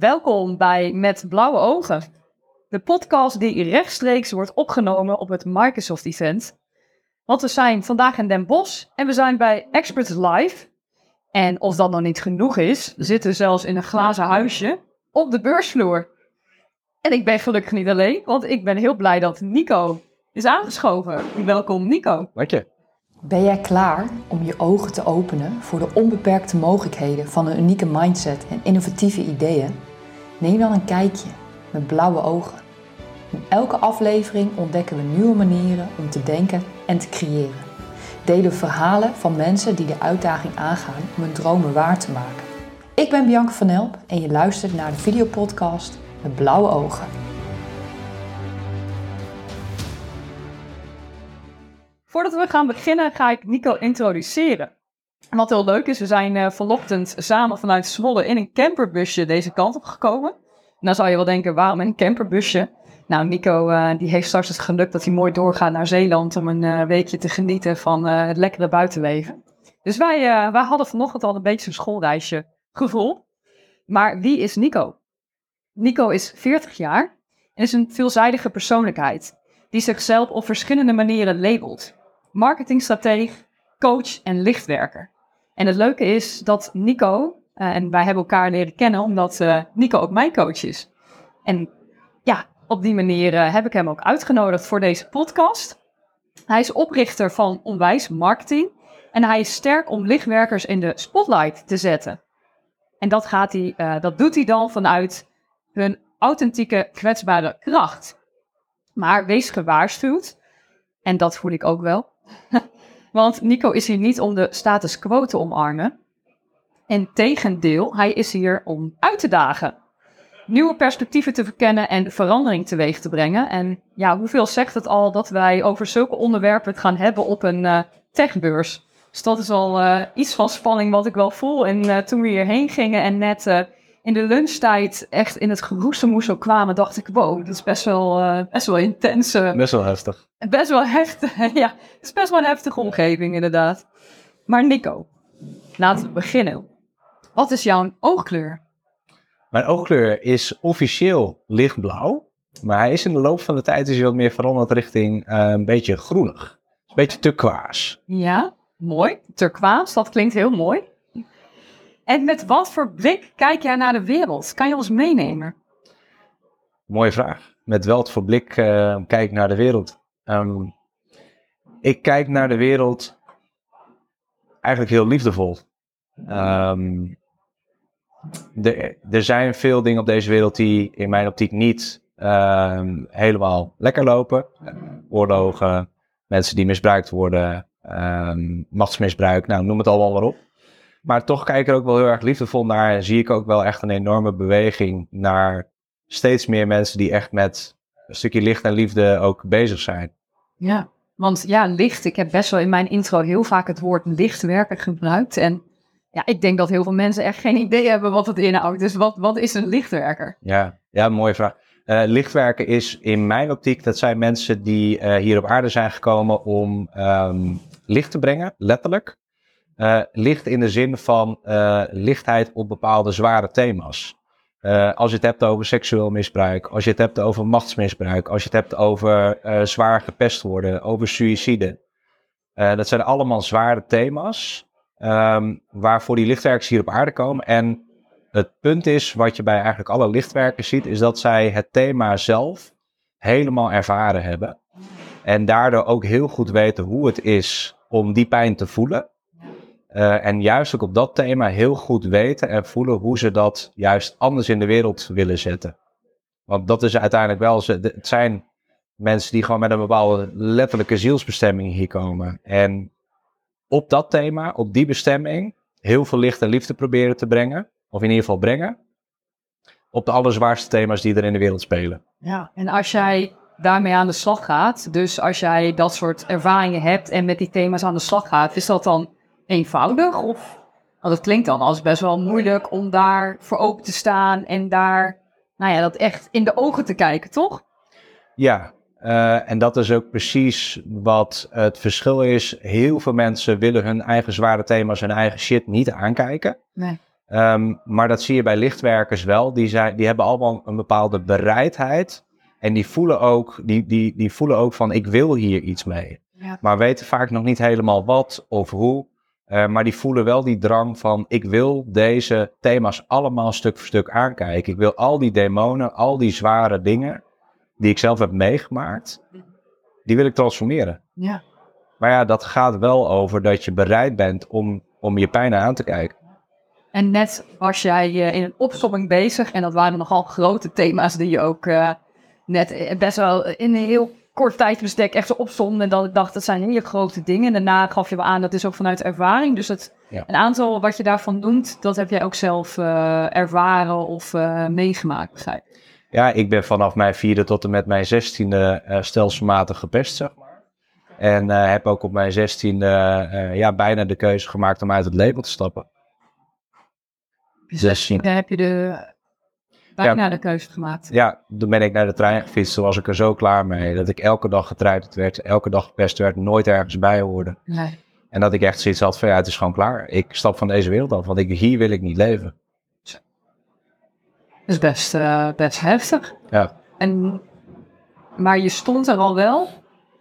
Welkom bij Met Blauwe Ogen, de podcast die rechtstreeks wordt opgenomen op het Microsoft Event. Want we zijn vandaag in Den Bosch en we zijn bij Experts Live. En of dat nog niet genoeg is, we zitten zelfs in een glazen huisje op de beursvloer. En ik ben gelukkig niet alleen, want ik ben heel blij dat Nico is aangeschoven. Welkom Nico. Dank je. Ben jij klaar om je ogen te openen voor de onbeperkte mogelijkheden van een unieke mindset en innovatieve ideeën? Neem dan een kijkje met blauwe ogen. In elke aflevering ontdekken we nieuwe manieren om te denken en te creëren. Delen verhalen van mensen die de uitdaging aangaan om hun dromen waar te maken. Ik ben Bianca van Elp en je luistert naar de videopodcast met blauwe ogen. Voordat we gaan beginnen ga ik Nico introduceren. Wat heel leuk is, we zijn uh, vanochtend samen vanuit Zwolle in een camperbusje deze kant op gekomen. En dan zou je wel denken, waarom een camperbusje? Nou, Nico uh, die heeft straks het geluk dat hij mooi doorgaat naar Zeeland om een uh, weekje te genieten van het lekkere buitenleven. Dus wij, wij hadden vanochtend al een beetje een schoolreisje gevoel. Maar wie is Nico? Nico is 40 jaar en is een veelzijdige persoonlijkheid die zichzelf op verschillende manieren labelt. Marketingstrateeg, coach en lichtwerker. En het leuke is dat Nico, uh, en wij hebben elkaar leren kennen omdat uh, Nico ook mijn coach is. En ja, op die manier uh, heb ik hem ook uitgenodigd voor deze podcast. Hij is oprichter van Onwijs Marketing en hij is sterk om lichtwerkers in de spotlight te zetten. En dat, gaat hij, dat doet hij dan vanuit hun authentieke, kwetsbare kracht. Maar wees gewaarschuwd, en dat voel ik ook wel. Want Nico is hier niet om de status quo te omarmen. Integendeel, hij is hier om uit te dagen. Nieuwe perspectieven te verkennen en verandering teweeg te brengen. En ja, hoeveel zegt het al dat wij over zulke onderwerpen het gaan hebben op een uh, techbeurs? Dus dat is al uh, iets van spanning wat ik wel voel. En uh, toen we hierheen gingen en net in de lunchtijd echt in het geroezemoesel kwamen, dacht ik, wow, dat is best wel, uh, best wel intens. best wel heftig. Best wel heftig, ja. Het is best wel een heftige omgeving, inderdaad. Maar Nico, laten we beginnen. Wat is jouw oogkleur? Mijn oogkleur is officieel lichtblauw. Maar hij is in de loop van de tijd is hij wat meer veranderd richting uh, een beetje groenig. Een beetje turquoise. Ja, mooi. Turquoise, dat klinkt heel mooi. En met wat voor blik kijk jij naar de wereld? Kan je ons meenemen? Mooie vraag. Met wat voor blik uh, kijk ik naar de wereld? Um, ik kijk naar de wereld eigenlijk heel liefdevol. Um, de, er zijn veel dingen op deze wereld die in mijn optiek niet um, helemaal lekker lopen. Oorlogen, mensen die misbruikt worden, machtsmisbruik, nou noem het allemaal maar op. Maar toch kijk ik er ook wel heel erg liefdevol naar. En zie ik ook wel echt een enorme beweging naar steeds meer mensen die echt met een stukje licht en liefde ook bezig zijn. Ja, want ja, licht. Ik heb best wel in mijn intro heel vaak het woord lichtwerker gebruikt. En ja, ik denk dat heel veel mensen echt geen idee hebben wat het inhoudt. Dus wat, wat is een lichtwerker? Ja, ja mooie vraag. Uh, lichtwerken is in mijn optiek, dat zijn mensen die uh, hier op aarde zijn gekomen om um, licht te brengen, letterlijk. Uh, licht in de zin van uh, lichtheid op bepaalde zware thema's. Uh, als je het hebt over seksueel misbruik, als je het hebt over machtsmisbruik, als je het hebt over zwaar gepest worden, over suïcide. dat zijn allemaal zware thema's um, waarvoor die lichtwerkers hier op aarde komen. En het punt is, wat je bij eigenlijk alle lichtwerkers ziet, is dat zij het thema zelf helemaal ervaren hebben. En daardoor ook heel goed weten hoe het is om die pijn te voelen. Uh, en juist ook op dat thema heel goed weten en voelen hoe ze dat juist anders in de wereld willen zetten. Want dat is uiteindelijk wel, het zijn mensen die gewoon met een bepaalde letterlijke zielsbestemming hier komen. En op dat thema, op die bestemming, heel veel licht en liefde proberen te brengen. Of in ieder geval brengen. Op de allerzwaarste thema's die er in de wereld spelen. Ja, en als jij daarmee aan de slag gaat, dus als jij dat soort ervaringen hebt en met die thema's aan de slag gaat, is dat dan eenvoudig? Of, want het klinkt dan als best wel moeilijk om daar voor open te staan en daar, nou ja, dat echt in de ogen te kijken, toch? Ja, uh, en dat is ook precies wat het verschil is. Heel veel mensen willen hun eigen zware thema's, hun eigen shit niet aankijken. Nee. Ehm, maar dat zie je bij lichtwerkers wel. Die, zijn, die hebben allemaal een bepaalde bereidheid. En die voelen ook, die, die, die voelen ook van ik wil hier iets mee. Ja. Maar weten vaak nog niet helemaal wat of hoe. Eh, maar die voelen wel die drang van ik wil deze thema's allemaal stuk voor stuk aankijken. Ik wil al die demonen, al die zware dingen die ik zelf heb meegemaakt, die wil ik transformeren. Ja. Maar ja, dat gaat wel over dat je bereid bent om, om je pijn aan te kijken. En net was jij eh, in een opstomming bezig en dat waren nogal grote thema's die je ook eh, net best wel in een heel kort tijdsbestek echt zo. En dat ik dacht, dat zijn hele grote dingen. En daarna gaf je wel aan, dat is ook vanuit ervaring. Dus het, Ja. een aantal wat je daarvan noemt, dat heb jij ook zelf eh, ervaren of eh, meegemaakt, begrijp? Ja, ik ben vanaf mijn vierde tot en met mijn zestiende eh stelselmatig gepest, zeg maar. En eh, heb ook op mijn zestiende eh, ja, bijna de keuze gemaakt om uit het label te stappen. Dus Daar heb je de, bijna de keuze gemaakt. ja, toen ben ik naar de trein gefietst. Toen was ik er zo klaar mee dat ik elke dag getreiterd werd, elke dag gepest werd, nooit ergens bij hoorde. Nee. En dat ik echt zoiets had van ja, het is gewoon klaar. Ik stap van deze wereld af, want ik, hier wil ik niet leven. Dat is best, eh, best heftig. Ja, En, maar je stond er al wel.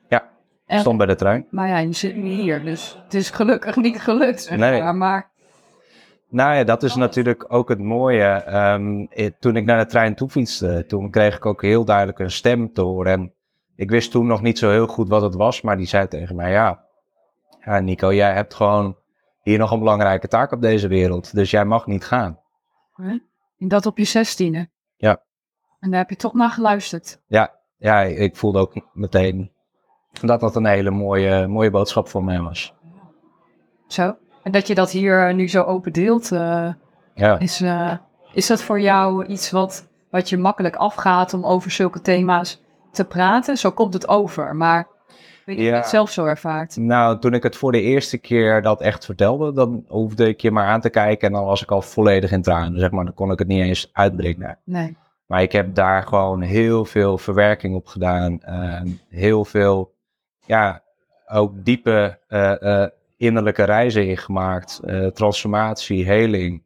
Ja, En- stond bij de trein. Maar ja, je zit nu hier, dus het is gelukkig niet gelukt. Zeg Nee. maar. Nou ja, dat is natuurlijk ook het mooie. Ehm, eh, toen ik naar de trein toe fietste, toen kreeg ik ook heel duidelijk een stem te horen. En ik wist toen nog niet zo heel goed wat het was, maar die zei tegen mij, ja, ja Nico, jij hebt gewoon hier nog een belangrijke taak op deze wereld. Dus jij mag niet gaan. En dat op je zestiende. Ja. En daar heb je toch naar geluisterd. Ja, ja, ik voelde ook meteen dat dat een hele mooie, mooie boodschap voor mij was. Zo. En dat je dat hier nu zo open deelt, eh, Ja. is, eh, is dat voor jou iets wat, wat je makkelijk afgaat om over zulke thema's te praten? Zo komt het over, maar weet je Ja. het zelf zo ervaart? Nou, toen ik het voor de eerste keer dat echt vertelde, dan hoefde ik je maar aan te kijken en dan was ik al volledig in tranen, zeg maar. Dan kon ik het niet eens uitbrengen. Nee. Maar ik heb daar gewoon heel veel verwerking op gedaan. eh, heel veel, ja, ook diepe eh, eh, innerlijke reizen ingemaakt. eh, transformatie, heling.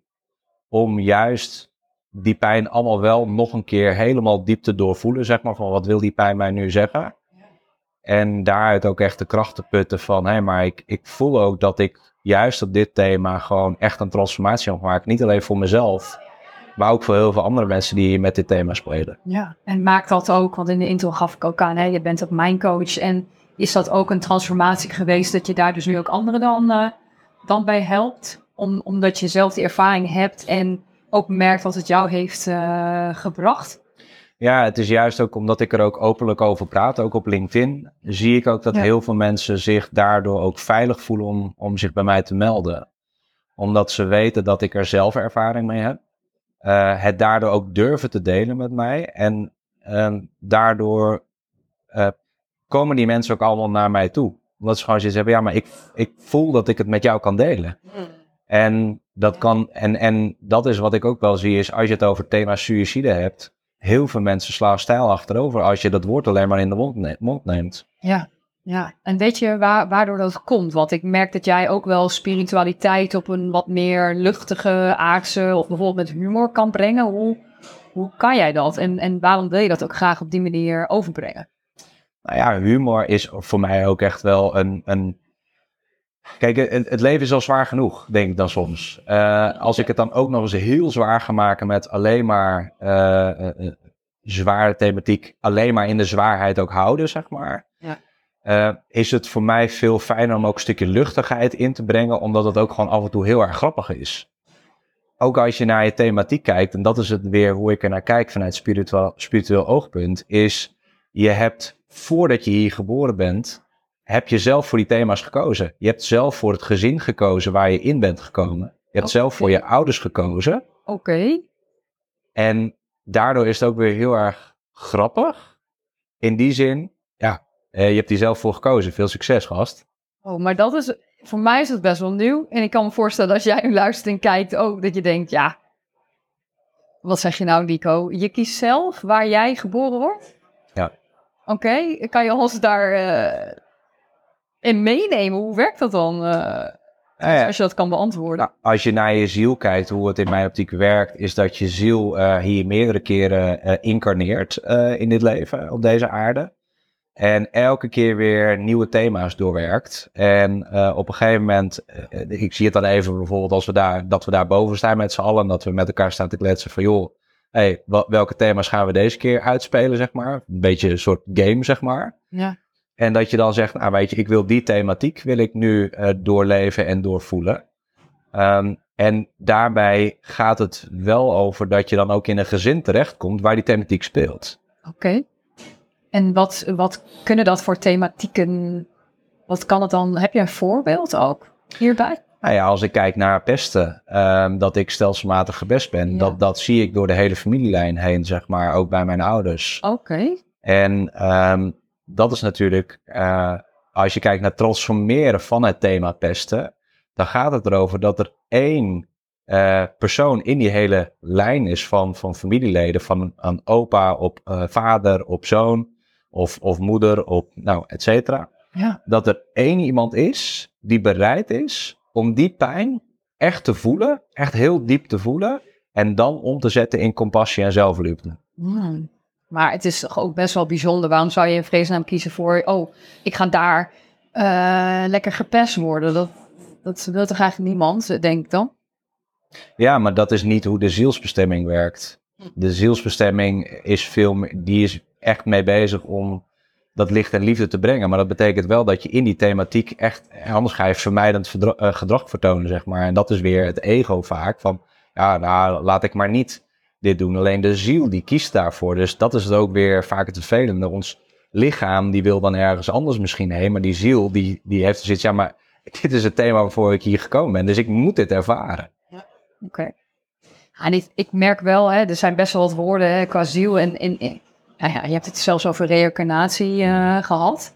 Om juist die pijn allemaal wel nog een keer helemaal diep te doorvoelen, zeg maar. Van wat wil die pijn mij nu zeggen? En daaruit ook echt de kracht te putten van, hé, maar ik, ik voel ook dat ik juist op dit thema gewoon echt een transformatie heb gemaakt. Niet alleen voor mezelf, maar ook voor heel veel andere mensen die met dit thema spelen. Ja. En maakt dat ook, want in de intro gaf ik ook aan, hè, je bent ook mijn coach. En is dat ook een transformatie geweest dat je daar dus nu ook anderen dan, eh, dan bij helpt? Om, omdat je zelf die ervaring hebt en ook merkt wat het jou heeft eh, gebracht? Ja, het is juist ook omdat ik er ook openlijk over praat, ook op LinkedIn, zie ik ook dat Ja. heel veel mensen zich daardoor ook veilig voelen om, om zich bij mij te melden. Omdat ze weten dat ik er zelf ervaring mee heb. Eh, het daardoor ook durven te delen met mij. En daardoor eh, komen die mensen ook allemaal naar mij toe. Omdat ze gewoon zoiets hebben, ja, maar ik, ik voel dat ik het met jou kan delen. En dat kan, en, en dat is wat ik ook wel zie, is als je het over het thema suïcide hebt, heel veel mensen slaan stijl achterover als je dat woord alleen maar in de mond, ne- mond neemt. Ja, ja. En weet je waar, waardoor dat komt? Want ik merk dat jij ook wel spiritualiteit op een wat meer luchtige, aardse of bijvoorbeeld met humor kan brengen. Hoe, hoe kan jij dat? En, en waarom wil je dat ook graag op die manier overbrengen? Nou ja, humor is voor mij ook echt wel een. een Kijk, het, het leven is al zwaar genoeg, denk ik dan soms. Eh, als ik het dan ook nog eens heel zwaar ga maken met alleen maar eh, eh, zware thematiek, alleen maar in de zwaarheid ook houden, zeg maar. Ja. is het voor mij veel fijner om ook een stukje luchtigheid in te brengen, omdat het ook gewoon af en toe heel erg grappig is. Ook als je naar je thematiek kijkt, en dat is het weer hoe ik er naar kijk vanuit spiritueel, spiritueel oogpunt, is je hebt voordat je hier geboren bent, heb je zelf voor die thema's gekozen. Je hebt zelf voor het gezin gekozen waar je in bent gekomen. Je hebt zelf voor je ouders gekozen. Oké. En daardoor is het ook weer heel erg grappig. In die zin, ja, eh, je hebt die zelf voor gekozen. Veel succes, gast. Oh, maar dat is, voor mij is het best wel nieuw. En ik kan me voorstellen als jij nu luistert en kijkt ook, dat je denkt, ja, wat zeg je nou Nico? Je kiest zelf waar jij geboren wordt? Oké, kan je ons daar eh, in meenemen? Hoe werkt dat dan? eh? Nou Als je dat kan beantwoorden. Nou, als je naar je ziel kijkt, hoe het in mijn optiek werkt, is dat je ziel eh, hier meerdere keren incarneert in dit leven, op deze aarde. En elke keer weer nieuwe thema's doorwerkt. En op een gegeven moment, ik zie het dan even bijvoorbeeld als we daar, dat we daar boven staan met z'n allen. En dat we met elkaar staan te kletsen van joh, hey, welke thema's gaan we deze keer uitspelen, zeg maar. Een beetje een soort game, zeg maar. Ja. En dat je dan zegt, nou weet je, ik wil die thematiek wil ik nu eh, doorleven en doorvoelen. Ehm, en daarbij gaat het wel over dat je dan ook in een gezin terechtkomt waar die thematiek speelt. Oké. En wat, wat kunnen dat voor thematieken? Wat kan het dan? Heb je een voorbeeld ook hierbij? Nou ja, als ik kijk naar pesten, ehm, dat ik stelselmatig gepest ben, Ja. dat, dat zie ik door de hele familielijn heen, zeg maar, ook bij mijn ouders. Oké. En ehm, dat is natuurlijk, eh, als je kijkt naar transformeren van het thema pesten, dan gaat het erover dat er één eh, persoon in die hele lijn is van, van familieleden, van een opa op eh, vader op zoon, of, of moeder op, nou, et cetera. Ja. Dat er één iemand is die bereid is om die pijn echt te voelen, echt heel diep te voelen, en dan om te zetten in compassie en zelfliefde. Hmm. Maar het is toch ook best wel bijzonder. Waarom zou je in vredesnaam kiezen voor, oh, ik ga daar eh, lekker gepest worden? Dat, dat wil toch eigenlijk niemand, denk ik dan? Ja, maar dat is niet hoe de zielsbestemming werkt. De zielsbestemming is veel meer, die is echt mee bezig om dat licht en liefde te brengen. Maar dat betekent wel dat je in die thematiek echt, anders ga je vermijdend eh, gedrag vertonen, zeg maar. En dat is weer het ego vaak van, ja, nou, laat ik maar niet dit doen. Alleen de ziel, die kiest daarvoor. Dus dat is het ook weer vaak het vervelende. Ons lichaam, die wil dan ergens anders misschien heen. Maar die ziel, die, die heeft zoiets, ja, maar dit is het thema waarvoor ik hier gekomen ben. Dus ik moet dit ervaren. Oké. Ja, en ik, ik merk wel, hè, er zijn best wel wat woorden hè, qua ziel. En, en- nou ja, je hebt het zelfs over reïncarnatie eh, gehad.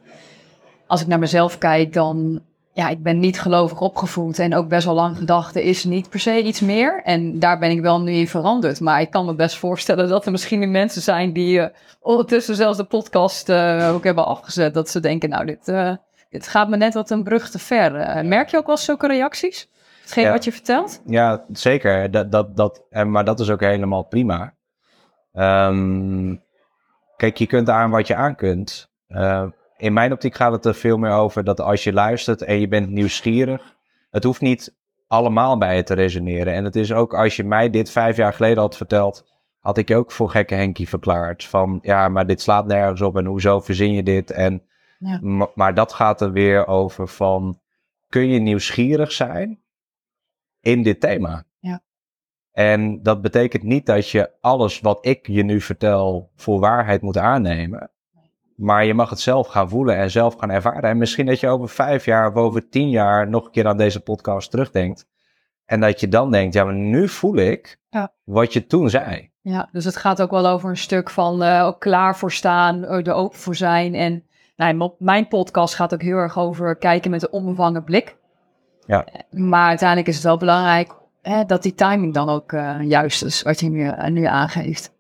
Als ik naar mezelf kijk, dan... Ja, ik ben niet gelovig opgevoed en ook best wel lang gedacht, er is niet per se iets meer. En daar ben ik wel nu in veranderd. Maar ik kan me best voorstellen dat er misschien mensen zijn die eh, ondertussen zelfs de podcast eh, ook hebben afgezet. Dat ze denken, nou, dit, dit gaat me net wat een brug te ver. Merk je ook wel zulke reacties? Hetgeen Ja. wat je vertelt? Ja, zeker. Dat, dat, dat, maar dat is ook helemaal prima. Ehm, kijk, je kunt aan wat je aan kunt. Eh, in mijn optiek gaat het er veel meer over dat als je luistert en je bent nieuwsgierig, het hoeft niet allemaal bij je te resoneren. En het is ook als je mij dit vijf jaar geleden had verteld, had ik je ook voor gekke Henkie verklaard. Van ja, maar dit slaat nergens op en hoezo verzin je dit? En, Ja. maar dat gaat er weer over van, kun je nieuwsgierig zijn in dit thema? En dat betekent niet dat je alles wat ik je nu vertel voor waarheid moet aannemen. Maar je mag het zelf gaan voelen en zelf gaan ervaren. En misschien dat je over vijf jaar of over tien jaar nog een keer aan deze podcast terugdenkt. En dat je dan denkt, ja, maar nu voel ik Ja. wat je toen zei. Ja, dus het gaat ook wel over een stuk van eh, ook klaar voor staan, eh, er open voor zijn. En nou, mijn podcast gaat ook heel erg over kijken met een onbevangen blik. Ja. Maar uiteindelijk is het wel belangrijk hè, dat die timing dan ook eh, juist is, wat je nu, nu aangeeft.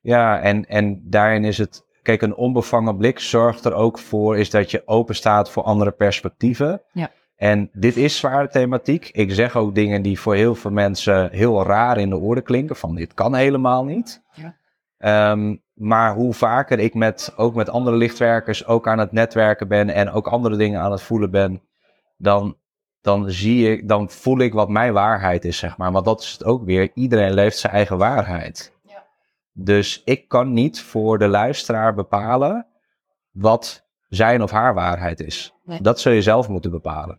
Ja, en, en daarin is het, kijk, een onbevangen blik zorgt er ook voor, is dat je open staat voor andere perspectieven. Ja. En dit is zware thematiek. Ik zeg ook dingen die voor heel veel mensen heel raar in de oren klinken, van dit kan helemaal niet. Ja. Ehm, maar hoe vaker ik met, ook met andere lichtwerkers ook aan het netwerken ben en ook andere dingen aan het voelen ben, dan, dan zie ik, dan voel ik wat mijn waarheid is, zeg maar. Want dat is het ook weer. Iedereen leeft zijn eigen waarheid. Dus ik kan niet voor de luisteraar bepalen wat zijn of haar waarheid is. Nee. Dat zul je zelf moeten bepalen.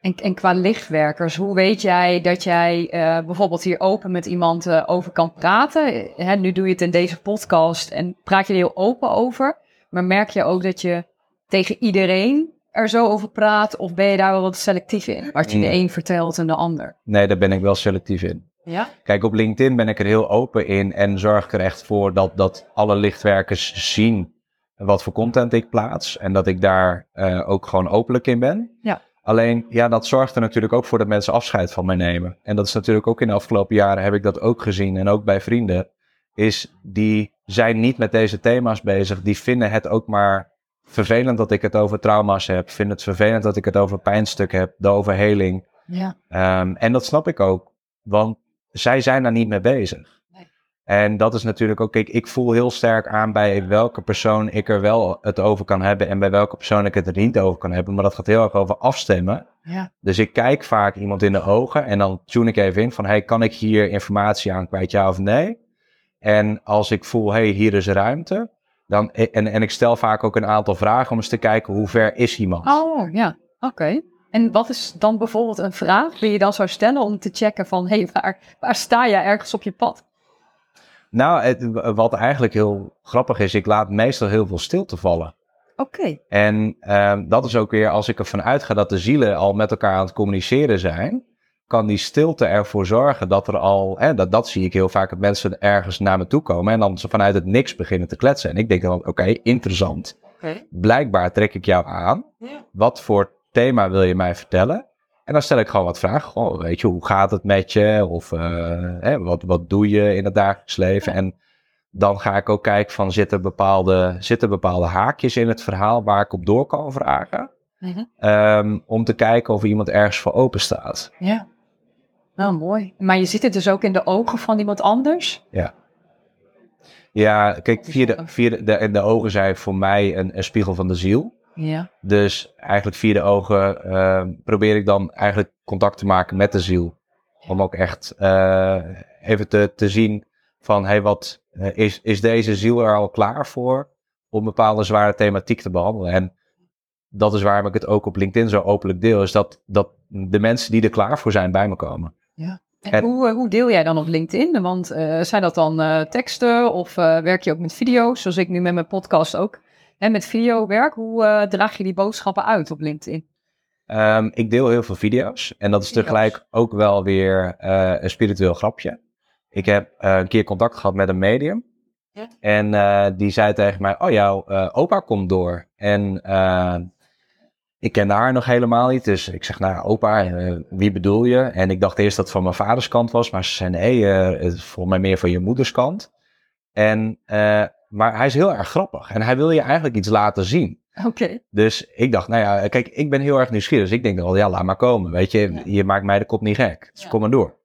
En, en qua lichtwerkers, hoe weet jij dat jij eh, bijvoorbeeld hier open met iemand eh, over kan praten? Eh, Hè, nu doe je het in deze podcast en praat je er heel open over. Maar merk je ook dat je tegen iedereen er zo over praat? Of ben je daar wel wat selectief in? Wat je de een vertelt en de ander. Nee, daar ben ik wel selectief in. Ja? Kijk, op LinkedIn ben ik er heel open in en zorg ik er echt voor dat, dat alle lichtwerkers zien wat voor content ik plaats. En dat ik daar eh, ook gewoon openlijk in ben. Ja. Alleen, ja, dat zorgt er natuurlijk ook voor dat mensen afscheid van mij nemen. En dat is natuurlijk ook in de afgelopen jaren heb ik dat ook gezien. En ook bij vrienden. Is die zijn niet met deze thema's bezig. Die vinden het ook maar vervelend dat ik het over trauma's heb. Vind het vervelend dat ik het over pijnstuk heb, de overheling. Ja. Ehm, en dat snap ik ook, want zij zijn daar niet mee bezig. Nee. En dat is natuurlijk ook, kijk, ik voel heel sterk aan bij welke persoon ik er wel het over kan hebben en bij welke persoon ik het er niet over kan hebben. Maar dat gaat heel erg over afstemmen. Ja. Dus ik kijk vaak iemand in de ogen en dan tune ik even in van, hey, kan ik hier informatie aan kwijt, ja of nee? En als ik voel, hey, hier is ruimte, dan, en, en ik stel vaak ook een aantal vragen om eens te kijken hoe ver is iemand. Oh, ja. Oké. En wat is dan bijvoorbeeld een vraag die je dan zou stellen om te checken van, hé, hey, waar, waar sta je ergens op je pad? Nou, het, wat eigenlijk heel grappig is, ik laat meestal heel veel stilte vallen. Oké. En ehm, dat is ook weer als ik ervan uitga dat de zielen al met elkaar aan het communiceren zijn, kan die stilte ervoor zorgen dat er al, hè, dat, dat zie ik heel vaak, dat mensen ergens naar me toe komen en dan ze vanuit het niks beginnen te kletsen. En ik denk dan, oké, interessant. Blijkbaar trek ik jou aan. Ja. Wat voor thema wil je mij vertellen? En dan stel ik gewoon wat vragen. Goh, weet je, hoe gaat het met je? Of eh, hè, wat, wat doe je in het dagelijks leven? En dan ga ik ook kijken van, zitten bepaalde, zitten bepaalde haakjes in het verhaal waar ik op door kan vragen? Mhm. Ehm, om te kijken of iemand ergens voor open staat. Ja. Nou, mooi. Maar je ziet het dus ook in de ogen van iemand anders? Ja, kijk, via de, via de, de, de ogen zijn voor mij een, een spiegel van de ziel. Ja. Dus eigenlijk via de ogen ehm, probeer ik dan eigenlijk contact te maken met de ziel. Om ook echt eh, even te, te zien van, hey, wat eh, is, is deze ziel er al klaar voor om bepaalde zware thematiek te behandelen? En dat is waarom ik het ook op LinkedIn zo openlijk deel, is dat, dat de mensen die er klaar voor zijn bij me komen. En, En- hoe, eh, hoe deel jij dan op LinkedIn? Want eh, zijn dat dan eh, teksten of eh, werk je ook met video's, zoals ik nu met mijn podcast ook hè, met video werk? Hoe eh, draag je die boodschappen uit op LinkedIn? Ehm, ik deel heel veel video's en dat is Video's. tegelijk ook wel weer eh, een spiritueel grapje. Ik heb eh, een keer contact gehad met een medium. Ja. En eh, die zei tegen mij, oh jouw eh, opa komt door. En eh, ik kende haar nog helemaal niet. Dus ik zeg, nou opa, eh, wie bedoel je? En ik dacht eerst dat het van mijn vaders kant was. Maar ze zei, nee, het is volgens mij meer van je moeders kant. En, eh, maar hij is heel erg grappig. En hij wil je eigenlijk iets laten zien. Oké. Dus ik dacht, nou ja, kijk, ik ben heel erg nieuwsgierig. Dus ik denk wel, ja, laat maar komen. Weet je, Ja. je maakt mij de kop niet gek. Dus Ja. kom maar door.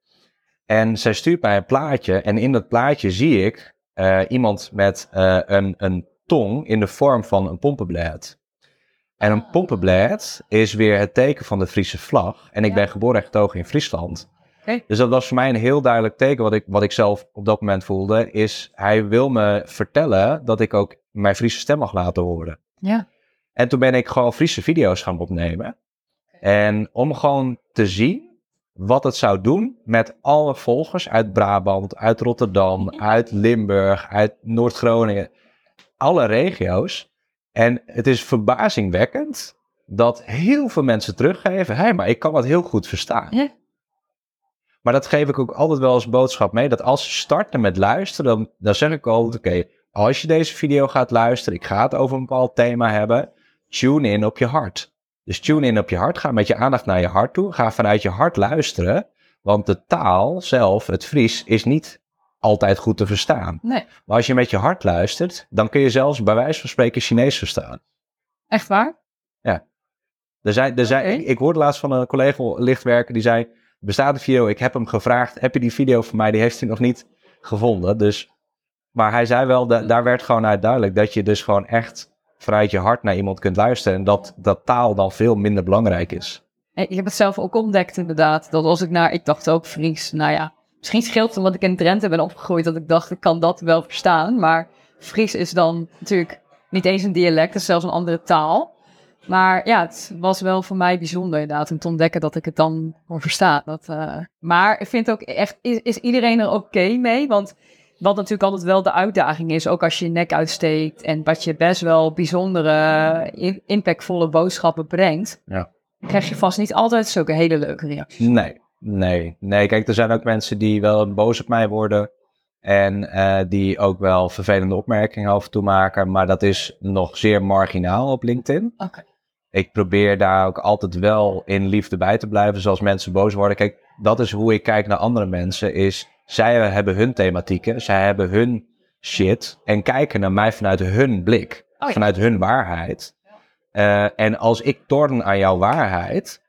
En zij stuurt mij een plaatje. En in dat plaatje zie ik iemand met een, een tong in de vorm van een pompenblad. En een Ah. pompenblad is weer het teken van de Friese vlag. En ik Ja. ben geboren en getogen in Friesland. Dus dat was voor mij een heel duidelijk teken. Wat ik, wat ik zelf op dat moment voelde, is hij wil me vertellen dat ik ook mijn Friese stem mag laten horen. Ja. En toen ben ik gewoon Friese video's gaan opnemen. En om gewoon te zien wat het zou doen met alle volgers uit Brabant, uit Rotterdam, uit Limburg, uit Noord-Groningen, alle regio's. En het is verbazingwekkend dat heel veel mensen teruggeven, hé, maar ik kan het heel goed verstaan. Ja. Maar dat geef ik ook altijd wel als boodschap mee, dat als ze starten met luisteren, dan, dan zeg ik altijd, oké, als je deze video gaat luisteren, ik ga het over een bepaald thema hebben, tune in op je hart. Dus tune in op je hart, ga met je aandacht naar je hart toe, ga vanuit je hart luisteren, want de taal zelf, het Fries, is niet altijd goed te verstaan. Nee. Maar als je met je hart luistert, dan kun je zelfs bij wijze van spreken Chinees verstaan. Echt waar? Er zijn, er zijn, ik, ik hoorde laatst van een collega lichtwerker die zei, bestaat een video, ik heb hem gevraagd, heb je die video van mij, die heeft hij nog niet gevonden. Dus, maar hij zei wel, da- daar werd gewoon uit duidelijk dat je dus gewoon echt vanuit je hart naar iemand kunt luisteren en dat, dat taal dan veel minder belangrijk is. Ik heb het zelf ook ontdekt inderdaad. Dat als ik naar, ik dacht ook Fries, nou ja, misschien scheelt het omdat ik in Drenthe ben opgegroeid dat ik dacht ik kan dat wel verstaan. Maar Fries is dan natuurlijk niet eens een dialect, het is zelfs een andere taal. Maar ja, het was wel voor mij bijzonder inderdaad om te ontdekken dat ik het dan kon verstaan. Dat, eh, maar ik vind ook echt, is, is iedereen er oké mee? Want wat natuurlijk altijd wel de uitdaging is, ook als je je nek uitsteekt en wat je best wel bijzondere, impactvolle boodschappen brengt, Ja. krijg je vast niet altijd zulke hele leuke reacties. Nee, nee, nee. Kijk, er zijn ook mensen die wel boos op mij worden. En eh, die ook wel vervelende opmerkingen af en toe maken. Maar dat is nog zeer marginaal op LinkedIn. Ik probeer daar ook altijd wel in liefde bij te blijven. Zoals mensen boos worden. Kijk, dat is hoe ik kijk naar andere mensen. Is zij hebben hun thematieken. Zij hebben hun shit. En kijken naar mij vanuit hun blik. ja. vanuit hun waarheid. Eh, en als ik torn aan jouw waarheid,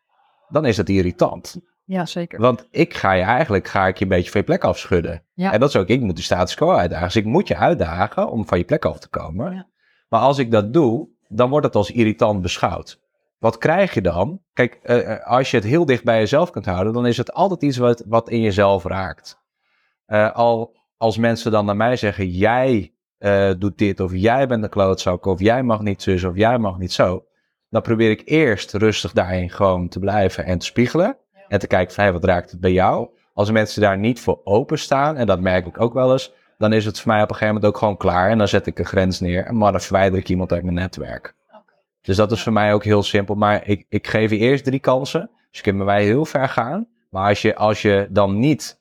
dan is het irritant. Ja, zeker. Want ik ga je eigenlijk ga ik je een beetje van je plek afschudden. Ja. En dat is ook, ik moet de status quo uitdagen. Dus ik moet je uitdagen om van je plek af te komen. Ja. Maar als ik dat doe, dan wordt het als irritant beschouwd. Wat krijg je dan? Kijk, eh, eh, als je het heel dicht bij jezelf kunt houden, dan is het altijd iets wat, wat in jezelf raakt. Eh, al als mensen dan naar mij zeggen, jij doet dit, of jij bent een klootzak, of jij mag niet zus, of jij mag niet zo. Dan probeer ik eerst rustig daarin gewoon te blijven en te spiegelen. En te kijken van, hey, wat raakt het bij jou? Als mensen daar niet voor openstaan, en dat merk ik ook wel eens, dan is het voor mij op een gegeven moment ook gewoon klaar. En dan zet ik een grens neer, maar dan verwijder ik iemand uit mijn netwerk. Dus dat is voor mij ook heel simpel. Maar ik, ik geef je eerst drie kansen. Dus bij mij heel ver gaan. Maar als je, als je dan niet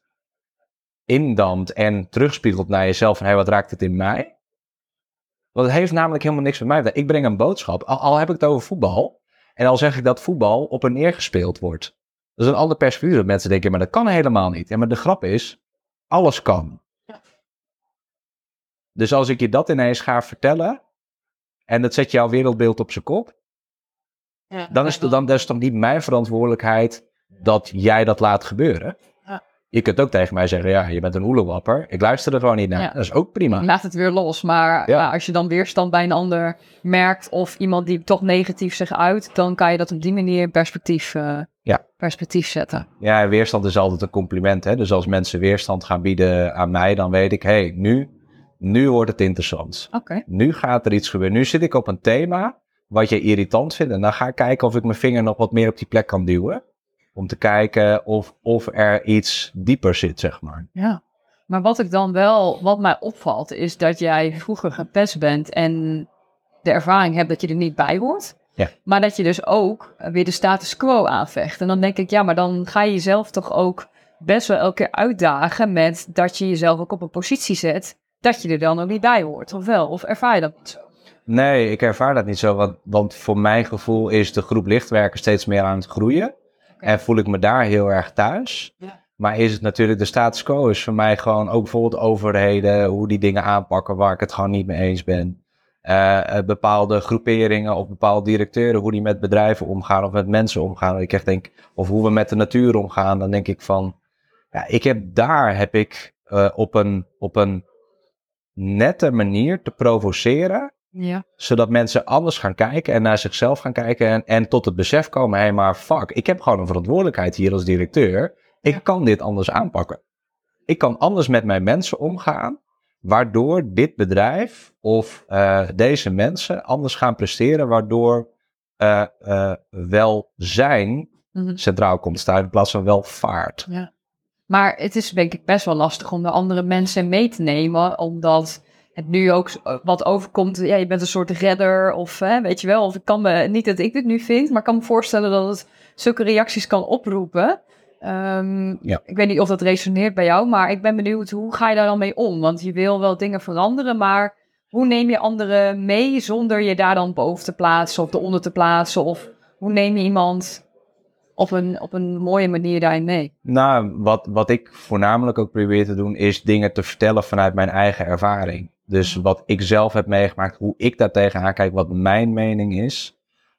indampt en terugspiegelt naar jezelf van hé, wat raakt het in mij? Want het heeft namelijk helemaal niks met mij. te- Ik breng een boodschap, al, al heb ik het over voetbal. En al zeg ik dat voetbal op en neer gespeeld wordt. Dat is een ander perspectief. Dat mensen denken, maar dat kan helemaal niet. Ja, maar de grap is, alles kan. Dus als ik je dat ineens ga vertellen, en dat zet jouw wereldbeeld op zijn kop, dan is, het, dan, dat is toch niet mijn verantwoordelijkheid dat jij dat laat gebeuren. Ja. Je kunt ook tegen mij zeggen, ja, je bent een oelewapper. Ik luister er gewoon niet naar. Ja. Dat is ook prima. Laat het weer los. Maar Ja. ja, als je dan weerstand bij een ander merkt of iemand die toch negatief zich uit, dan kan je dat op die manier in perspectief, eh, Ja. perspectief zetten. Ja, weerstand is altijd een compliment. Hè? Dus als mensen weerstand gaan bieden aan mij, dan weet ik, hé, hey, nu, nu wordt het interessant. Oké. Nu gaat er iets gebeuren. Nu zit ik op een thema wat je irritant vindt. En dan ga ik kijken of ik mijn vinger nog wat meer op die plek kan duwen. Om te kijken of, of er iets dieper zit, zeg maar. Ja. Maar wat ik dan wel, wat mij opvalt, is dat jij vroeger gepest bent en de ervaring hebt dat je er niet bij hoort. Ja. Maar dat je dus ook weer de status quo aanvecht. En dan denk ik, ja, maar dan ga je jezelf toch ook best wel elke keer uitdagen met dat je jezelf ook op een positie zet dat je er dan ook niet bij hoort. Of wel? Of ervaar je dat niet zo? Nee, ik ervaar dat niet zo. Want, want voor mijn gevoel is de groep lichtwerkers steeds meer aan het groeien. En voel ik me daar heel erg thuis. Ja. Maar is het natuurlijk, de status quo is voor mij gewoon ook bijvoorbeeld overheden, hoe die dingen aanpakken waar ik het gewoon niet mee eens ben. Eh, eh, bepaalde groeperingen of bepaalde directeuren, hoe die met bedrijven omgaan of met mensen omgaan. Ik echt denk, of hoe we met de natuur omgaan, dan denk ik van, ja, ik heb daar heb ik eh, op, een, op een nette manier te provoceren Ja. zodat mensen anders gaan kijken en naar zichzelf gaan kijken en, en tot het besef komen, hé, hey, maar fuck, ik heb gewoon een verantwoordelijkheid hier als directeur. Ik Ja. kan dit anders aanpakken. Ik kan anders met mijn mensen omgaan, waardoor dit bedrijf of eh, deze mensen anders gaan presteren, waardoor eh eh, welzijn Mhm. centraal komt te staan in plaats van welvaart. Ja. Maar het is denk ik best wel lastig om de andere mensen mee te nemen, omdat het nu ook wat overkomt. Ja, je bent een soort redder of hè, weet je wel. Of ik kan me, niet dat ik dit nu vind, maar ik kan me voorstellen dat het zulke reacties kan oproepen. Ehm, Ja. Ik weet niet of dat resoneert bij jou, maar ik ben benieuwd, hoe ga je daar dan mee om? Want je wil wel dingen veranderen, maar hoe neem je anderen mee zonder je daar dan boven te plaatsen of eronder te plaatsen? Of hoe neem je iemand op een, op een mooie manier daarin mee? Nou, wat, wat ik voornamelijk ook probeer te doen, is dingen te vertellen vanuit mijn eigen ervaring. Dus wat ik zelf heb meegemaakt, hoe ik daar tegenaan kijk, wat mijn mening is.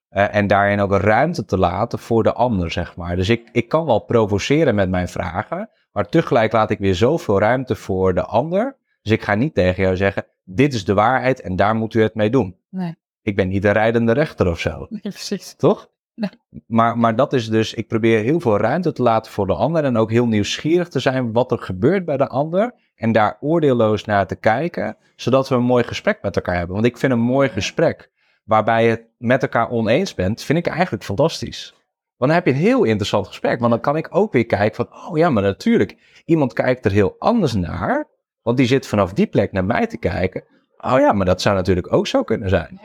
Eh, en daarin ook ruimte te laten voor de ander, zeg maar. Dus ik, ik kan wel provoceren met mijn vragen, maar tegelijk laat ik weer zoveel ruimte voor de ander. Dus ik ga niet tegen jou zeggen, dit is de waarheid en daar moet u het mee doen. Nee. Ik ben niet een rijdende rechter of zo. precies. Toch? Nee. Maar, maar dat is dus, ik probeer heel veel ruimte te laten voor de ander en ook heel nieuwsgierig te zijn wat er gebeurt bij de ander en daar oordeelloos naar te kijken, zodat we een mooi gesprek met elkaar hebben. Want ik vind een mooi gesprek waarbij je het met elkaar oneens bent, vind ik eigenlijk fantastisch. Want dan heb je een heel interessant gesprek, want dan kan ik ook weer kijken van, oh ja, maar natuurlijk, iemand kijkt er heel anders naar, want die zit vanaf die plek naar mij te kijken. Oh ja, maar dat zou natuurlijk ook zo kunnen zijn.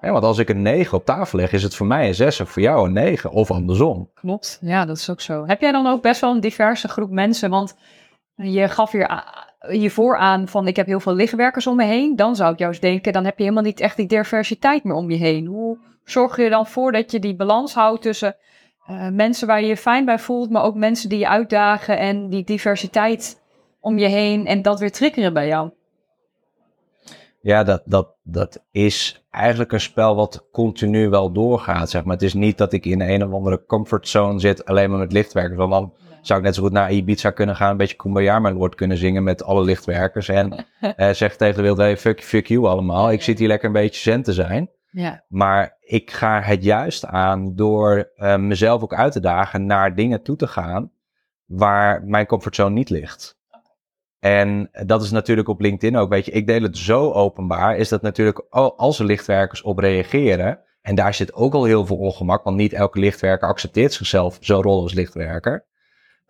Ja, want als ik een 9 op tafel leg, is het voor mij een 6 en voor jou een 9. Of andersom. Klopt, ja, dat is ook zo. Heb jij dan ook best wel een diverse groep mensen? Want je gaf hier hiervoor aan van ik heb heel veel lichtwerkers om me heen. Dan zou ik juist denken, dan heb je helemaal niet echt die diversiteit meer om je heen. Hoe zorg je dan voor dat je die balans houdt tussen eh, mensen waar je je fijn bij voelt, maar ook mensen die je uitdagen en die diversiteit om je heen en dat weer triggeren bij jou? Ja, dat, dat, dat is eigenlijk een spel wat continu wel doorgaat. Zeg maar. Het is niet dat ik in een of andere comfortzone zit alleen maar met lichtwerkers. Want dan zou ik net zo goed naar Ibiza kunnen gaan, een beetje Kumbaya mijn Lord kunnen zingen met alle lichtwerkers. En eh, zeg tegen de wereld, hey, fuck, fuck you allemaal. Ik zit hier lekker een beetje zen te zijn. Ja. Maar ik ga het juist aan door eh, mezelf ook uit te dagen naar dingen toe te gaan waar mijn comfortzone niet ligt. En dat is natuurlijk op LinkedIn ook, weet je, ik deel het zo openbaar, is dat natuurlijk als er lichtwerkers op reageren, en daar zit ook al heel veel ongemak, want niet elke lichtwerker accepteert zichzelf zo'n rol als lichtwerker.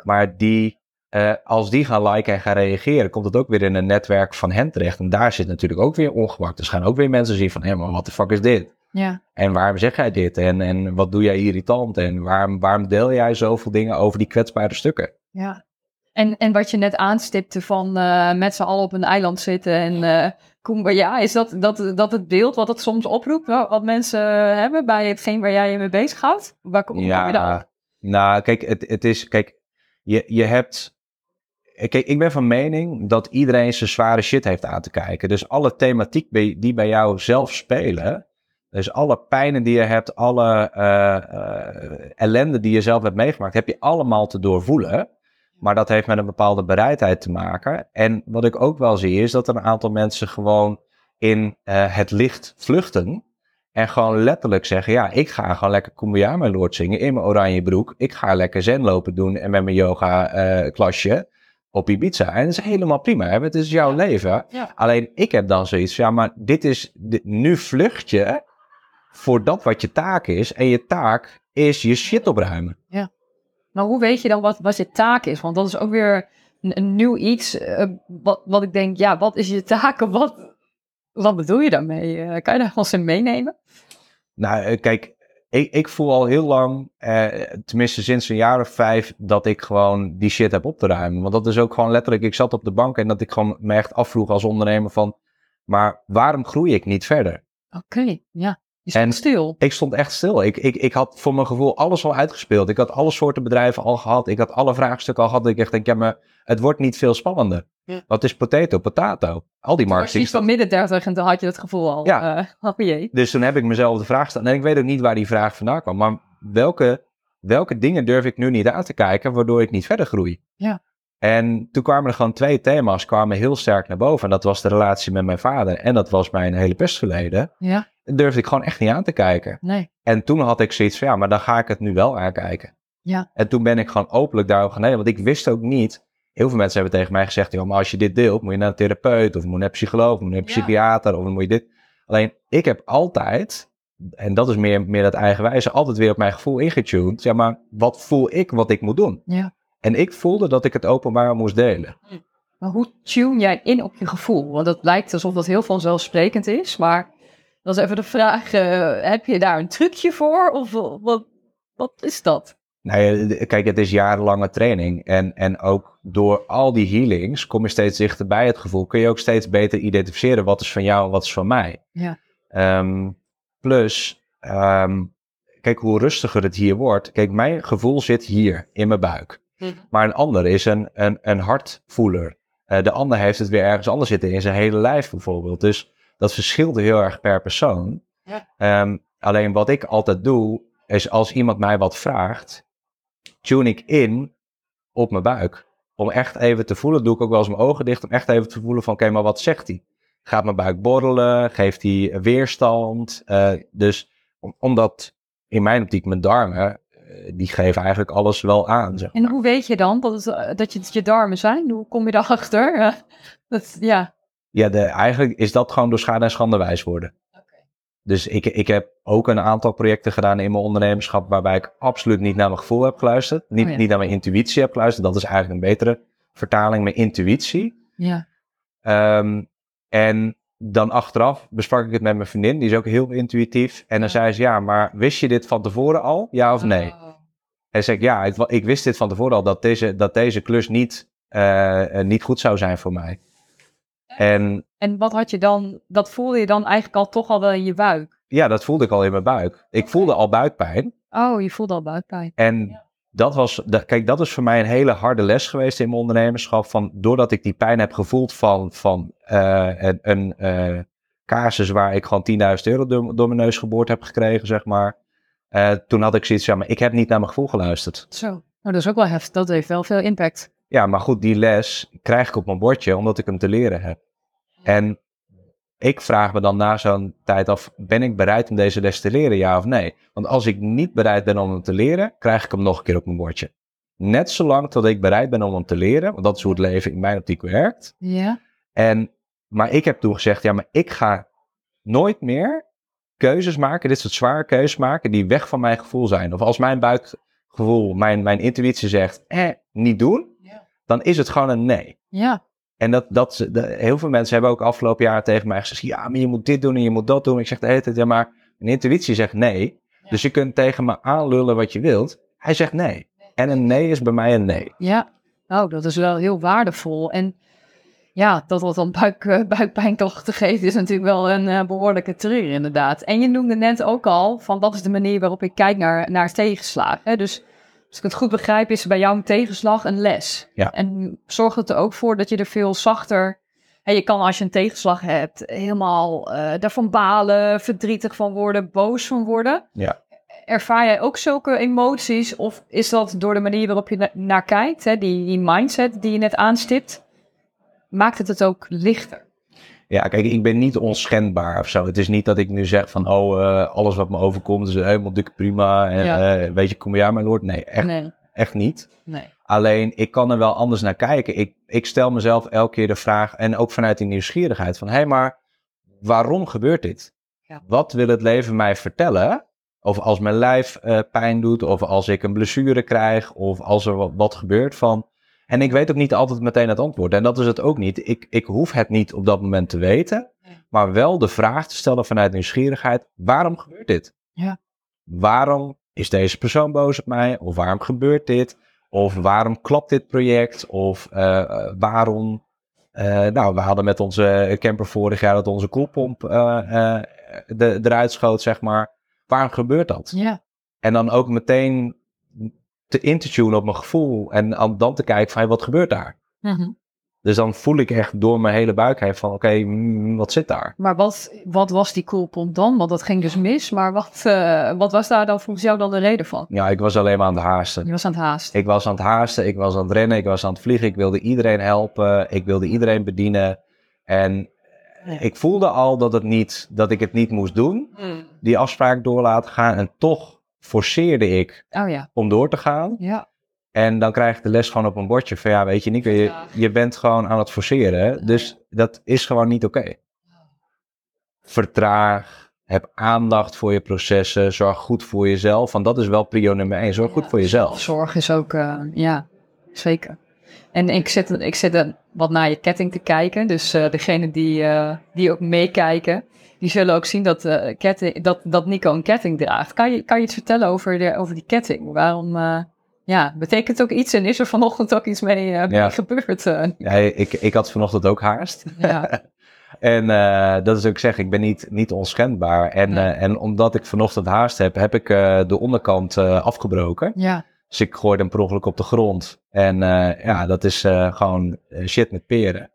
Maar die, eh, als die gaan liken en gaan reageren, komt het ook weer in een netwerk van hen terecht. En daar zit natuurlijk ook weer ongemak. Dus gaan ook weer mensen zien van, hé, maar wat de fuck is dit? Ja. En waarom zeg jij dit? En, en wat doe jij irritant? En waarom, waarom deel jij zoveel dingen over die kwetsbare stukken? Ja. En, en wat je net aanstipte van uh, met z'n allen op een eiland zitten en uh, kumbaya, is dat, dat, dat het beeld wat het soms oproept, wat mensen hebben bij hetgeen waar jij je mee bezighoudt? Waar kom, ja, je dan? Nou, kijk, het, het is, kijk, je, je hebt, kijk, ik ben van mening dat iedereen zijn zware shit heeft aan te kijken. Dus alle thematiek die bij jou zelf spelen, dus alle pijnen die je hebt, alle uh, ellende die je zelf hebt meegemaakt, heb je allemaal te doorvoelen. Maar dat heeft met een bepaalde bereidheid te maken. En wat ik ook wel zie is dat er een aantal mensen gewoon in uh, het licht vluchten. En gewoon letterlijk zeggen, ja, ik ga gewoon lekker Kumbaya mijn Lord zingen in mijn oranje broek. Ik ga lekker zen lopen doen en met mijn yoga uh, klasje op Ibiza. En dat is helemaal prima, hè? het is jouw leven. Ja. Alleen ik heb dan zoiets, ja, maar dit is, dit, nu vlucht je voor dat wat je taak is. En je taak is je shit opruimen. Ja. Maar hoe weet je dan wat, wat je taak is? Want dat is ook weer een, een nieuw iets. Uh, wat, wat ik denk, ja, wat is je taak? Wat, wat bedoel je daarmee? Uh, kan je daar eens in meenemen? Nou, uh, kijk, ik, ik, voel al heel lang, tenminste sinds een jaar of vijf, dat ik gewoon die shit heb op te ruimen. Want dat is ook gewoon letterlijk, ik zat op de bank en dat ik gewoon me echt afvroeg als ondernemer van, maar waarom groei ik niet verder? Oké, okay, ja. Je stond en stil. Ik stond echt stil. Ik, ik, ik had voor mijn gevoel alles al uitgespeeld. Ik had alle soorten bedrijven al gehad. Ik had alle vraagstukken al gehad. Dat ik echt denk, ja, maar het wordt niet veel spannender. Ja. Wat is potato, potato? Al die marketing. Precies van midden 30 en dan had je het gevoel al. Ja. Uh, oh jee. Dus toen heb ik mezelf de vraag gesteld. En ik weet ook niet waar die vraag vandaan kwam. Maar welke, welke dingen durf ik nu niet aan te kijken, waardoor ik niet verder groei? Ja. En toen kwamen er gewoon twee thema's kwamen heel sterk naar boven. En dat was de relatie met mijn vader. En dat was mijn hele pestverleden. Ja. Dat durfde ik gewoon echt niet aan te kijken. Nee. En toen had ik zoiets van, ja, maar dan ga ik het nu wel aankijken. Ja. En toen ben ik gewoon openlijk daarover gaan delen. Want ik wist ook niet... Heel veel mensen hebben tegen mij gezegd, joh, maar als je dit deelt, moet je naar een therapeut, of moet je naar een psycholoog, of moet je naar een Ja. psychiater, of moet je dit. Alleen, ik heb altijd, en dat is meer, meer dat eigenwijze, altijd weer op mijn gevoel ingetuned. Ja, maar wat voel ik wat ik moet doen? Ja. En ik voelde dat ik het openbaar moest delen. Maar hoe tune jij in op je gevoel? Want het lijkt alsof dat heel vanzelfsprekend is, maar dat is even de vraag, eh, heb je daar een trucje voor? Of wat, wat is dat? Nou ja, kijk, het is jarenlange training. En, en ook door al die healings kom je steeds dichter bij het gevoel. Kun je ook steeds beter identificeren wat is van jou en wat is van mij. Ja. Ehm, plus, ehm, kijk hoe rustiger het hier wordt. Kijk, mijn gevoel zit hier in mijn buik. Maar een ander is een, een, een hartvoeler. Eh, de ander heeft het weer ergens anders zitten, in zijn hele lijf bijvoorbeeld. Dus dat verschilt heel erg per persoon. Ja. Ehm, alleen wat ik altijd doe, is als iemand mij wat vraagt, tune ik in op mijn buik. Om echt even te voelen, doe ik ook wel eens mijn ogen dicht, om echt even te voelen van, oké, maar wat zegt hij? Gaat mijn buik borrelen? Geeft hij weerstand? Eh, dus om- omdat in mijn optiek mijn darmen, die geven eigenlijk alles wel aan. Zeg. En hoe weet je dan dat, het, eh, dat je, je darmen zijn? Hoe kom je daarachter? Dat, ja. Ja, de, eigenlijk is dat gewoon door schade en schande wijs worden. Dus ik, ik heb ook een aantal projecten gedaan in mijn ondernemerschap waarbij ik absoluut niet naar mijn gevoel heb geluisterd. Niet, Oh ja. niet naar mijn intuïtie heb geluisterd. Dat is eigenlijk een betere vertaling, mijn intuïtie. Ja. Ehm, en dan achteraf besprak ik het met mijn vriendin, die is ook heel intuïtief. En dan Ja. zei ze, ja, maar wist je dit van tevoren al? Ja of nee? Oh. En zei ik, ja, ik, ik wist dit van tevoren al, dat deze, dat deze klus niet, eh, eh, niet goed zou zijn voor mij. En En wat had je dan, dat voelde je dan eigenlijk al toch al wel in je buik? ja, dat voelde ik al in mijn buik. Ik voelde al buikpijn. Oh, je voelde al buikpijn. En dat was, dat, kijk, dat is voor mij een hele harde les geweest in mijn ondernemerschap. Van, doordat ik die pijn heb gevoeld van, van eh, een, een, casus waar ik gewoon 10.000 euro door, door mijn neus geboord heb gekregen, zeg maar. Eh, toen had ik zoiets, ja, maar ik heb niet naar mijn gevoel geluisterd. Zo. Nou, dat is ook wel heftig. Dat heeft wel veel impact. Ja, maar goed, die les krijg ik op mijn bordje omdat ik hem te leren heb. En ik vraag me dan na zo'n tijd af, ben ik bereid om deze les te leren, ja of nee? Want als ik niet bereid ben om hem te leren, krijg ik hem nog een keer op mijn bordje. Net zolang tot ik bereid ben om hem te leren, want dat is hoe het leven in mijn optiek werkt. Ja. En, maar ik heb toen gezegd, ja, maar ik ga nooit meer keuzes maken, dit soort zware keuzes maken, die weg van mijn gevoel zijn. Of als mijn buikgevoel, mijn, mijn intuïtie zegt, eh, niet doen, Ja. dan is het gewoon een nee. Ja. En dat, dat, heel veel mensen hebben ook afgelopen jaar tegen mij gezegd, ja, maar je moet dit doen en je moet dat doen. Ik zeg de hele tijd, ja, maar mijn intuïtie zegt nee. Ja. Dus je kunt tegen me aanlullen wat je wilt. Hij zegt nee. En een nee is bij mij een nee. Ja. Nou, dat is wel heel waardevol. En ja, dat wat dan buik, eh, buikpijn toch te geven is natuurlijk wel een eh, behoorlijke trigger inderdaad. En je noemde net ook al, van dat is de manier waarop ik kijk naar, naar tegenslagen. Hè? Dus als ik het goed begrijp, is bij jou een tegenslag een les. Ja. En zorgt het er ook voor dat je er veel zachter... Hè, je kan als je een tegenslag hebt helemaal eh daarvan balen, verdrietig van worden, boos van worden. Ja. Ervaar jij ook zulke emoties? Of is dat door de manier waarop je na- naar kijkt, hè, die, die mindset die je net aanstipt, maakt het het ook lichter? Ja, kijk, ik ben niet onschendbaar of zo. Het is niet dat ik nu zeg van, oh, eh, alles wat me overkomt is helemaal dikke prima. En Ja. eh, weet je, kom jij mijn lord? Nee, echt, Nee, echt niet. nee. Alleen, ik kan er wel anders naar kijken. Ik, ik stel mezelf elke keer de vraag, en ook vanuit die nieuwsgierigheid, van hé, hey, maar waarom gebeurt dit? Ja. Wat wil het leven mij vertellen? Of als mijn lijf eh, pijn doet, of als ik een blessure krijg, of als er wat, wat gebeurt van. En ik weet ook niet altijd meteen het antwoord. En dat is het ook niet. Ik, ik hoef het niet op dat moment te weten, maar wel de vraag te stellen vanuit nieuwsgierigheid: waarom gebeurt dit? Ja. Waarom is deze persoon boos op mij? Of waarom gebeurt dit? Of waarom klapt dit project? Of eh, eh, waarom. eh, nou, we hadden met onze camper vorig jaar dat onze koelpomp eh, de, eruit schoot, zeg maar. Waarom gebeurt dat? Ja, En dan ook meteen te intertunen op mijn gevoel. En dan- te kijken van, hey, wat gebeurt daar? Mhm. Dus dan voel ik echt door mijn hele buik heen van, oké, mm, wat zit daar? maar wat, wat was die koelpomp dan? Want dat ging dus mis, maar wat, eh, wat was daar dan volgens jou dan de reden van? Ja, ik was alleen maar aan het haasten. Je was aan het haast. Ik was aan het haasten, ik was aan het rennen, ik was aan het vliegen. Ik wilde iedereen helpen, ik wilde iedereen bedienen. En Ja. ik voelde al dat, het niet, dat ik het niet moest doen, Hmm. die afspraak door laten gaan. En toch forceerde ik Oh ja, om door te gaan. ja. En dan krijg ik de les gewoon op een bordje van ja, weet je, Nico, je, je bent gewoon aan het forceren. Dus dat is gewoon niet oké. Vertraag, heb aandacht voor je processen, zorg goed voor jezelf. Want dat is wel prio nummer één, zorg goed voor jezelf. Zorg is ook, eh, ja, zeker. En ik zit, ik zit wat naar je ketting te kijken. Dus eh degene die, eh, die ook meekijken, die zullen ook zien dat, eh, ketting, dat, dat Nico een ketting draagt. Kan je, kan je iets vertellen over, de, over die ketting? Waarom, eh, ja, betekent het ook iets en is er vanochtend ook iets mee, eh, Ja. gebeurd? Ja, ik, ik had vanochtend ook haast. ja. En dat is ook zeg, ik ben niet, niet onschendbaar. En, en omdat ik vanochtend haast heb, heb ik de onderkant afgebroken. ja, Dus ik gooide hem per ongeluk op de grond. En ja, dat is gewoon shit met peren.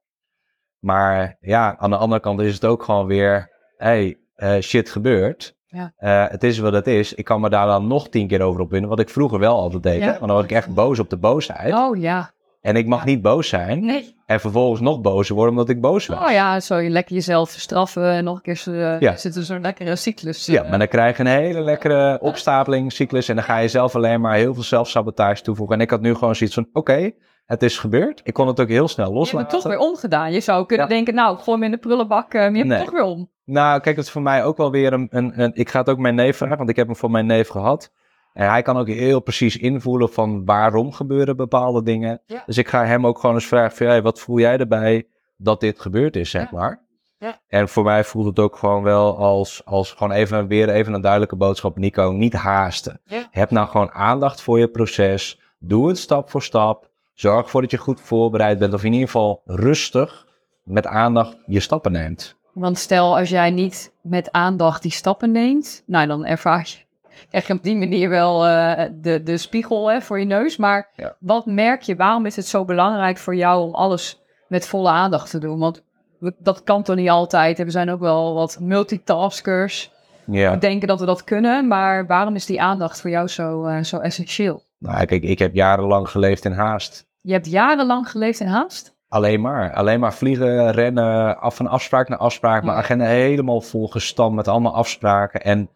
Maar ja, aan de andere kant is het ook gewoon weer, hey, eh, shit gebeurt. Ja. Eh, het is wat het is. Ik kan me daar dan nog tien keer over opwinden, wat ik vroeger wel altijd deed. Ja. Want dan word ik echt boos op de boosheid. oh ja, En ik mag Ja. niet boos zijn. nee. En vervolgens nog bozer worden omdat ik boos was. Oh ja, zo je lekker jezelf straffen en nog een keer uh, Ja. zit er zo'n lekkere cyclus. Ja, maar dan krijg je een hele lekkere opstapelingscyclus. En dan ga je zelf alleen maar heel veel zelfsabotage toevoegen. En ik had nu gewoon zoiets van: oké, het is gebeurd. Ik kon het ook heel snel Je hebt loslaten. het toch weer omgedaan. Je zou kunnen Ja. denken, nou, ik gooi hem in de prullenbak. eh, maar je hebt Nee. het toch weer om. Nou, kijk, het is voor mij ook wel weer een, een, een- Ik ga het ook mijn neef vragen, want ik heb hem voor mijn neef gehad. En hij kan ook heel precies invoelen van waarom gebeuren bepaalde dingen. Ja. Dus ik ga hem ook gewoon eens vragen van, hey, wat voel jij erbij dat dit gebeurd is, zeg Ja. maar. Ja. En voor mij voelt het ook gewoon wel als, als gewoon even weer even een duidelijke boodschap. Nico, niet haasten. Heb nou gewoon aandacht voor je proces. Doe het stap voor stap. Zorg ervoor dat je goed voorbereid bent. Of in ieder geval rustig met aandacht je stappen neemt. Want stel, als jij niet met aandacht die stappen neemt, nou, dan ervaar je, krijg je op die manier wel eh, de, de spiegel hè, voor je neus. Maar Ja. wat merk je, waarom is het zo belangrijk voor jou om alles met volle aandacht te doen? Want we- dat kan toch niet altijd. En we zijn ook wel wat multitaskers. Ja. We denken dat we dat kunnen, maar waarom is die aandacht voor jou zo, eh, zo essentieel? Nou, kijk, ik heb jarenlang geleefd in haast. Je hebt jarenlang geleefd in haast? Alleen maar. Alleen maar vliegen, rennen, af van afspraak naar afspraak. Mijn Ja. agenda helemaal volgestampt met allemaal afspraken. En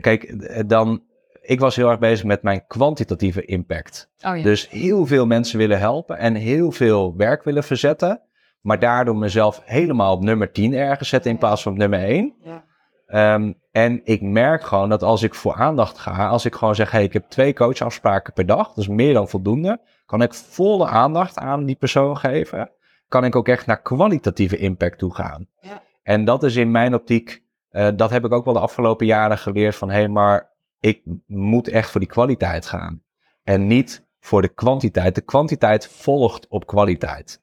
kijk, dan... Ik was heel erg bezig met mijn kwantitatieve impact. Oh ja. Dus heel veel mensen willen helpen en heel veel werk willen verzetten. Maar daardoor mezelf helemaal op nummer 10 ergens zetten in plaats van op nummer 1. Ja. Ehm, en ik merk gewoon dat als ik voor aandacht ga, als ik gewoon zeg, hey, ik heb twee coachafspraken per dag, dat is meer dan voldoende, kan ik volle aandacht aan die persoon geven. Kan ik ook echt naar kwalitatieve impact toe gaan. Ja. En dat is in mijn optiek, eh, dat heb ik ook wel de afgelopen jaren geleerd van, hé, hey, maar ik moet echt voor die kwaliteit gaan. En niet voor de kwantiteit. De kwantiteit volgt op kwaliteit.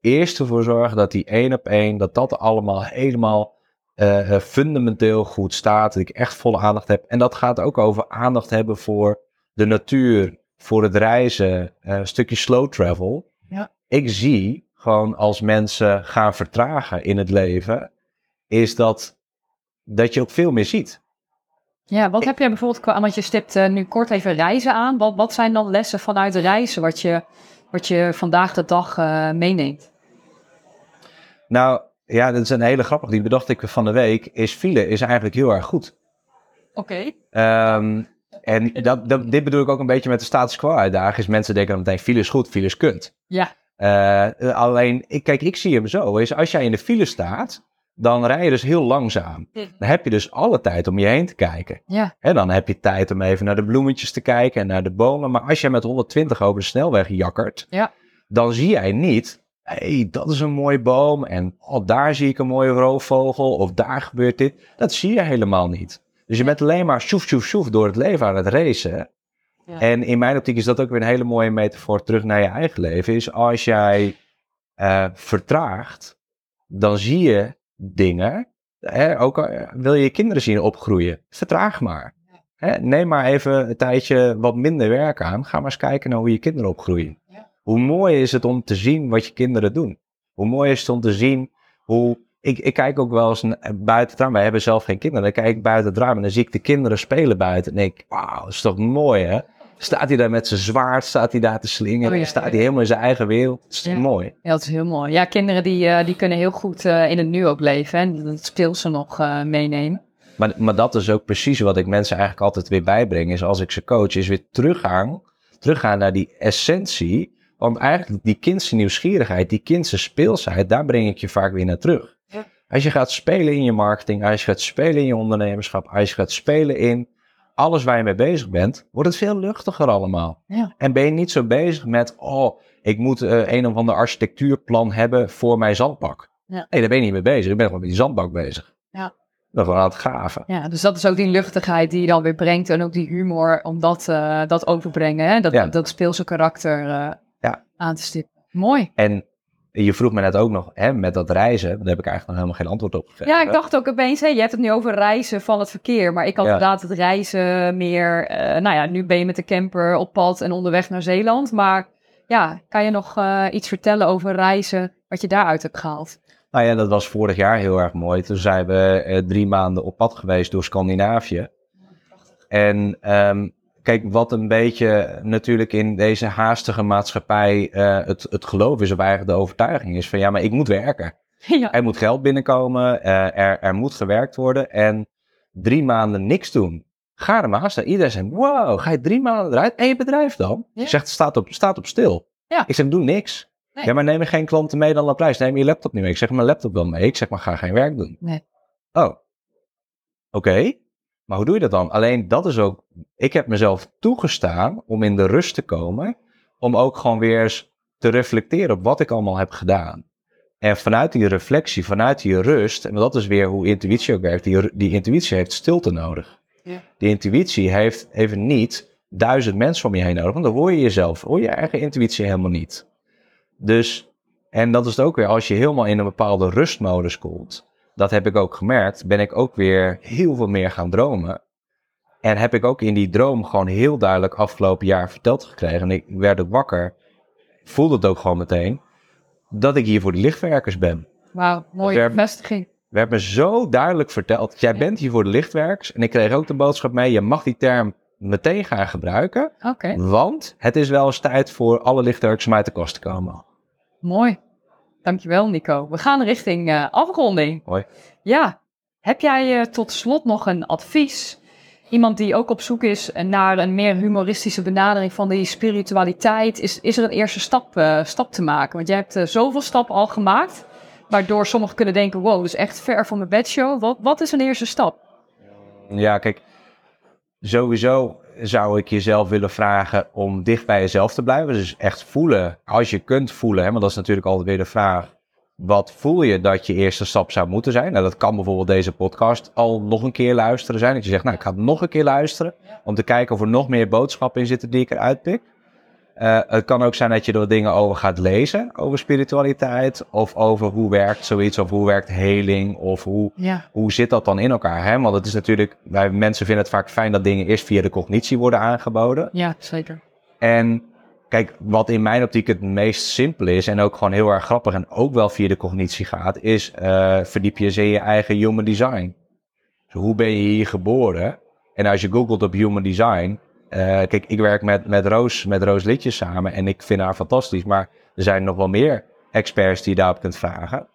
Eerst ervoor zorgen dat die één op één, dat dat allemaal helemaal eh, eh, fundamenteel goed staat. Dat ik echt volle aandacht heb. En dat gaat ook over aandacht hebben voor de natuur, voor het reizen, eh, een stukje slow travel. Ja. Ik zie gewoon als mensen gaan vertragen in het leven, is dat, dat je ook veel meer ziet. Ja, wat heb jij bijvoorbeeld, want je stipt eh, nu kort even reizen aan. Wat, wat zijn dan lessen vanuit reizen wat je, wat je vandaag de dag eh, meeneemt? Nou, ja, dat is een hele grappige. Die bedacht ik van de week. Is file is eigenlijk heel erg goed. Oké. Ehm, en dat, dat, dit bedoel ik ook een beetje met de status quo uitdaging. Is mensen denken dan meteen file is goed, file is kunt. Ja. Eh, alleen, ik, kijk, ik zie hem zo. Is als jij in de file staat, dan rij je dus heel langzaam. Dan heb je dus alle tijd om je heen te kijken. Ja. En dan heb je tijd om even naar de bloemetjes te kijken en naar de bomen. Maar als je met 120 over de snelweg jakkert, Ja. dan zie jij niet, hé, hey, dat is een mooie boom. En oh, daar zie ik een mooie roofvogel. Of daar gebeurt dit. Dat zie je helemaal niet. Dus je bent alleen maar sjoef, sjoef, sjoef door het leven aan het racen. Ja. En in mijn optiek is dat ook weer een hele mooie metafoor terug naar je eigen leven. Is als jij eh, vertraagt, dan zie je dingen. Hè, ook al wil je je kinderen zien opgroeien, vertraag maar. Hè, neem maar even een tijdje wat minder werk aan. Ga maar eens kijken naar hoe je kinderen opgroeien. Ja. Hoe mooi is het om te zien wat je kinderen doen? Hoe mooi is het om te zien hoe. Ik, ik kijk ook wel eens n- buiten het raam. Wij hebben zelf geen kinderen. Dan kijk ik buiten het raam en dan zie ik de kinderen spelen buiten. En denk ik, wauw, dat is toch mooi hè? Staat hij daar met zijn zwaard, staat hij daar te slingeren, Oh ja, staat ja. hij helemaal in zijn eigen wereld. Dat is Ja. mooi. Ja, dat is heel mooi. Ja, kinderen die, eh, die kunnen heel goed eh, in het nu ook leven. En dat speel ze nog eh, meenemen. Maar, maar dat is ook precies wat ik mensen eigenlijk altijd weer bijbreng. Is als ik ze coach, is weer teruggaan, teruggaan naar die essentie. Want eigenlijk die kindse nieuwsgierigheid, die kindse speelsheid, daar breng ik je vaak weer naar terug. Als je gaat spelen in je marketing, als je gaat spelen in je ondernemerschap, als je gaat spelen in alles waar je mee bezig bent, wordt het veel luchtiger allemaal. Ja. En ben je niet zo bezig met, oh, ik moet eh, een of ander architectuurplan hebben voor mijn zandbak. Ja. Nee, daar ben je niet mee bezig. Ik ben gewoon met die zandbak bezig. Ja. Ben gewoon aan het graven. Ja, dus dat is ook die luchtigheid die je dan weer brengt. En ook die humor om dat, eh, dat overbrengen. Hè? Dat, Ja. dat speelse karakter eh, Ja. aan te stippen. Mooi. En je vroeg me net ook nog, hè, met dat reizen, daar heb ik eigenlijk nog helemaal geen antwoord op gegeven. Ja, ik dacht ook opeens, hé, je hebt het nu over reizen van het verkeer. Maar ik had Ja. inderdaad het reizen meer... eh, nou ja, nu ben je met de camper op pad en onderweg naar Zeeland. Maar ja, kan je nog eh, iets vertellen over reizen, wat je daaruit hebt gehaald? Nou ja, dat was vorig jaar heel erg mooi. Toen zijn we eh, drie maanden op pad geweest door Scandinavië. En ehm, kijk, wat een beetje natuurlijk in deze haastige maatschappij eh, het, het geloof is, of eigenlijk de overtuiging is van ja, maar ik moet werken. ja. Er moet geld binnenkomen, eh, er, er moet gewerkt worden en drie maanden niks doen. Ga er maar aan staan. Iedereen zegt, wow, ga je drie maanden eruit? En je bedrijf dan? Ja. Ik zeg, het staat op, staat op stil. Ja. Ik zeg, doe niks. Nee. Ja, maar neem er geen klanten mee dan op prijs. Neem je laptop niet mee. Ik zeg, mijn laptop wel mee. Ik zeg, maar ga geen werk doen. Nee. Oh, oké. Maar hoe doe je dat dan? Alleen dat is ook, ik heb mezelf toegestaan om in de rust te komen. Om ook gewoon weer eens te reflecteren op wat ik allemaal heb gedaan. En vanuit die reflectie, vanuit die rust, en dat is weer hoe intuïtie ook werkt, die, die intuïtie heeft stilte nodig. Ja. Die intuïtie heeft even niet duizend mensen om je heen nodig, want dan hoor je jezelf, hoor je eigen intuïtie helemaal niet. Dus, en dat is het ook weer, als je helemaal in een bepaalde rustmodus komt, dat heb ik ook gemerkt, ben ik ook weer heel veel meer gaan dromen. En heb ik ook in die droom gewoon heel duidelijk afgelopen jaar verteld gekregen. En ik werd ook wakker, voelde het ook gewoon meteen, dat ik hier voor die lichtwerkers ben. Wauw, mooie Ver- bevestiging. We hebben zo duidelijk verteld, jij bent hier voor de lichtwerks. En ik kreeg ook de boodschap mee, je mag die term meteen gaan gebruiken. Want het is wel eens tijd voor alle lichtwerkers om uit de kost te komen. mooi. Dankjewel Nico. We gaan richting eh, afronding. Mooi. Ja, heb jij eh, tot slot nog een advies? Iemand die ook op zoek is naar een meer humoristische benadering van die spiritualiteit. Is, is er een eerste stap, eh, stap te maken? Want jij hebt eh, zoveel stappen al gemaakt. Waardoor sommigen kunnen denken, wow, dat is echt ver van mijn bedshow. Wat, wat is een eerste stap? Ja, kijk, sowieso zou ik jezelf willen vragen om dicht bij jezelf te blijven. Dus echt voelen, als je kunt voelen, hè, want dat is natuurlijk altijd weer de vraag. Wat voel je dat je eerste stap zou moeten zijn? Nou, dat kan bijvoorbeeld deze podcast al nog een keer luisteren zijn. Dat je zegt, nou, ik ga het nog een keer luisteren. Om te kijken of er nog meer boodschappen in zitten die ik eruit pik. Eh, het kan ook zijn dat je er dingen over gaat lezen. Over spiritualiteit. Of over hoe werkt zoiets. Of hoe werkt heling. Of hoe Ja, hoe zit dat dan in elkaar? Hè? Want het is natuurlijk, wij mensen vinden het vaak fijn dat dingen eerst via de cognitie worden aangeboden. ja zeker. En kijk, wat in mijn optiek het meest simpel is en ook gewoon heel erg grappig en ook wel via de cognitie gaat, is eh, verdiep je eens in je eigen human design. Dus hoe ben je hier geboren? En als je googelt op human design, eh, kijk, ik werk met, met Roos, met Roos Litjes samen en ik vind haar fantastisch, maar er zijn nog wel meer experts die je daarop kunt vragen.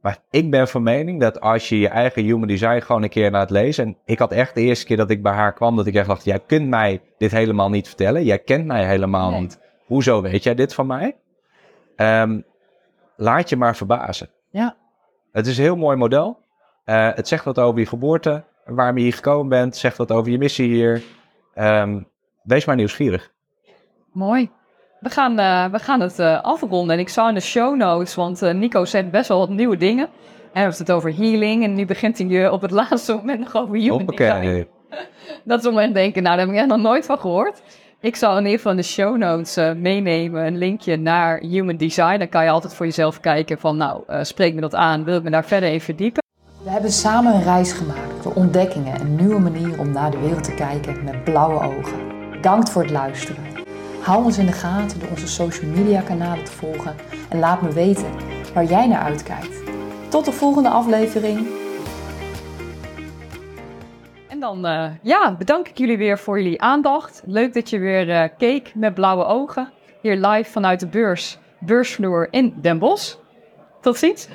Maar ik ben van mening dat als je je eigen human design gewoon een keer laat lezen. En ik had echt de eerste keer dat ik bij haar kwam, dat ik echt dacht: jij kunt mij dit helemaal niet vertellen. Jij kent mij helemaal Nee. niet. Hoezo weet jij dit van mij? Ehm, laat je maar verbazen. Ja. Het is een heel mooi model. Eh, het zegt wat over je geboorte, waarom je hier gekomen bent. Het zegt wat over je missie hier. Ehm, wees maar nieuwsgierig. Mooi. We gaan, eh, we gaan het eh, afronden. En ik zou in de show notes, want eh, Nico zegt best wel wat nieuwe dingen. En we hebben het over healing. En nu begint hij je op het laatste moment nog over human design. Hoppakee. Dat is om te denken, nou daar heb ik echt nog nooit van gehoord. Ik zal in ieder geval in de show notes eh, meenemen een linkje naar human design. Dan kan je altijd voor jezelf kijken van, nou, eh, spreek me dat aan. Wil ik me daar verder in verdiepen? We hebben samen een reis gemaakt door ontdekkingen en nieuwe manieren om naar de wereld te kijken met blauwe ogen. Bedankt voor het luisteren. Hou ons in de gaten door onze social media kanalen te volgen en laat me weten waar jij naar uitkijkt. Tot de volgende aflevering. En dan eh, ja, bedank ik jullie weer voor jullie aandacht. Leuk dat je weer eh, keek met blauwe ogen. Hier live vanuit de beurs, beursvloer in Den Bosch. Tot ziens.